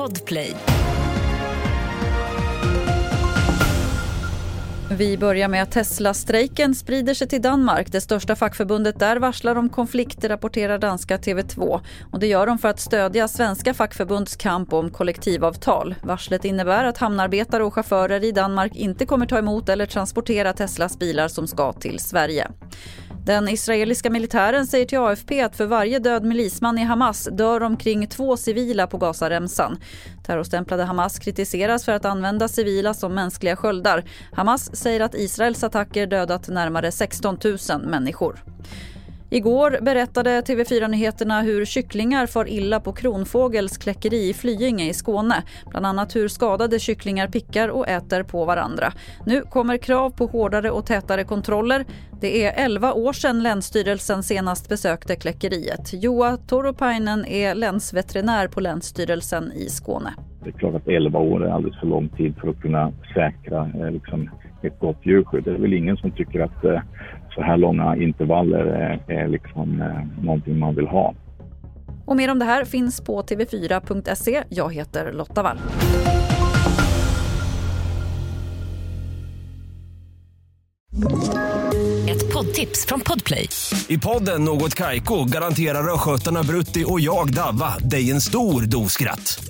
Podplay. Vi börjar med att Tesla-strejken sprider sig till Danmark. Det största fackförbundet där varslar om konflikt, rapporterar danska TV2. Och det gör de för att stödja svenska fackförbunds kamp om kollektivavtal. Varslet innebär att hamnarbetare och chaufförer i Danmark inte kommer ta emot eller transportera Teslas bilar som ska till Sverige. Den israeliska militären säger till AFP att för varje död milisman i Hamas dör omkring två civila på Gazaremsan. Terrorstämplade Hamas kritiseras för att använda civila som mänskliga sköldar. Hamas säger att Israels attacker dödat närmare 16 000 människor. Igår berättade TV4 Nyheterna hur kycklingar far illa på Kronfågels kläckeri i Flyinge i Skåne. Bland annat hur skadade kycklingar pickar och äter på varandra. Nu kommer krav på hårdare och tätare kontroller. Det är 11 år sedan Länsstyrelsen senast besökte kläckeriet. Joa Toropainen är länsveterinär på Länsstyrelsen i Skåne. Det är klart att 11 år är alldeles för lång tid för att kunna säkra eh, liksom, ett gott djurskydd. Det är väl ingen som tycker att eh, så här långa intervaller är, är liksom, eh, någonting man vill ha. Och mer om det här finns på tv4.se. Jag heter Lotta Wall. Ett poddtips från Podplay. I podden Något Kaiko garanterar östgötarna Brutti och jag, Davva, dig en stor dos skratt.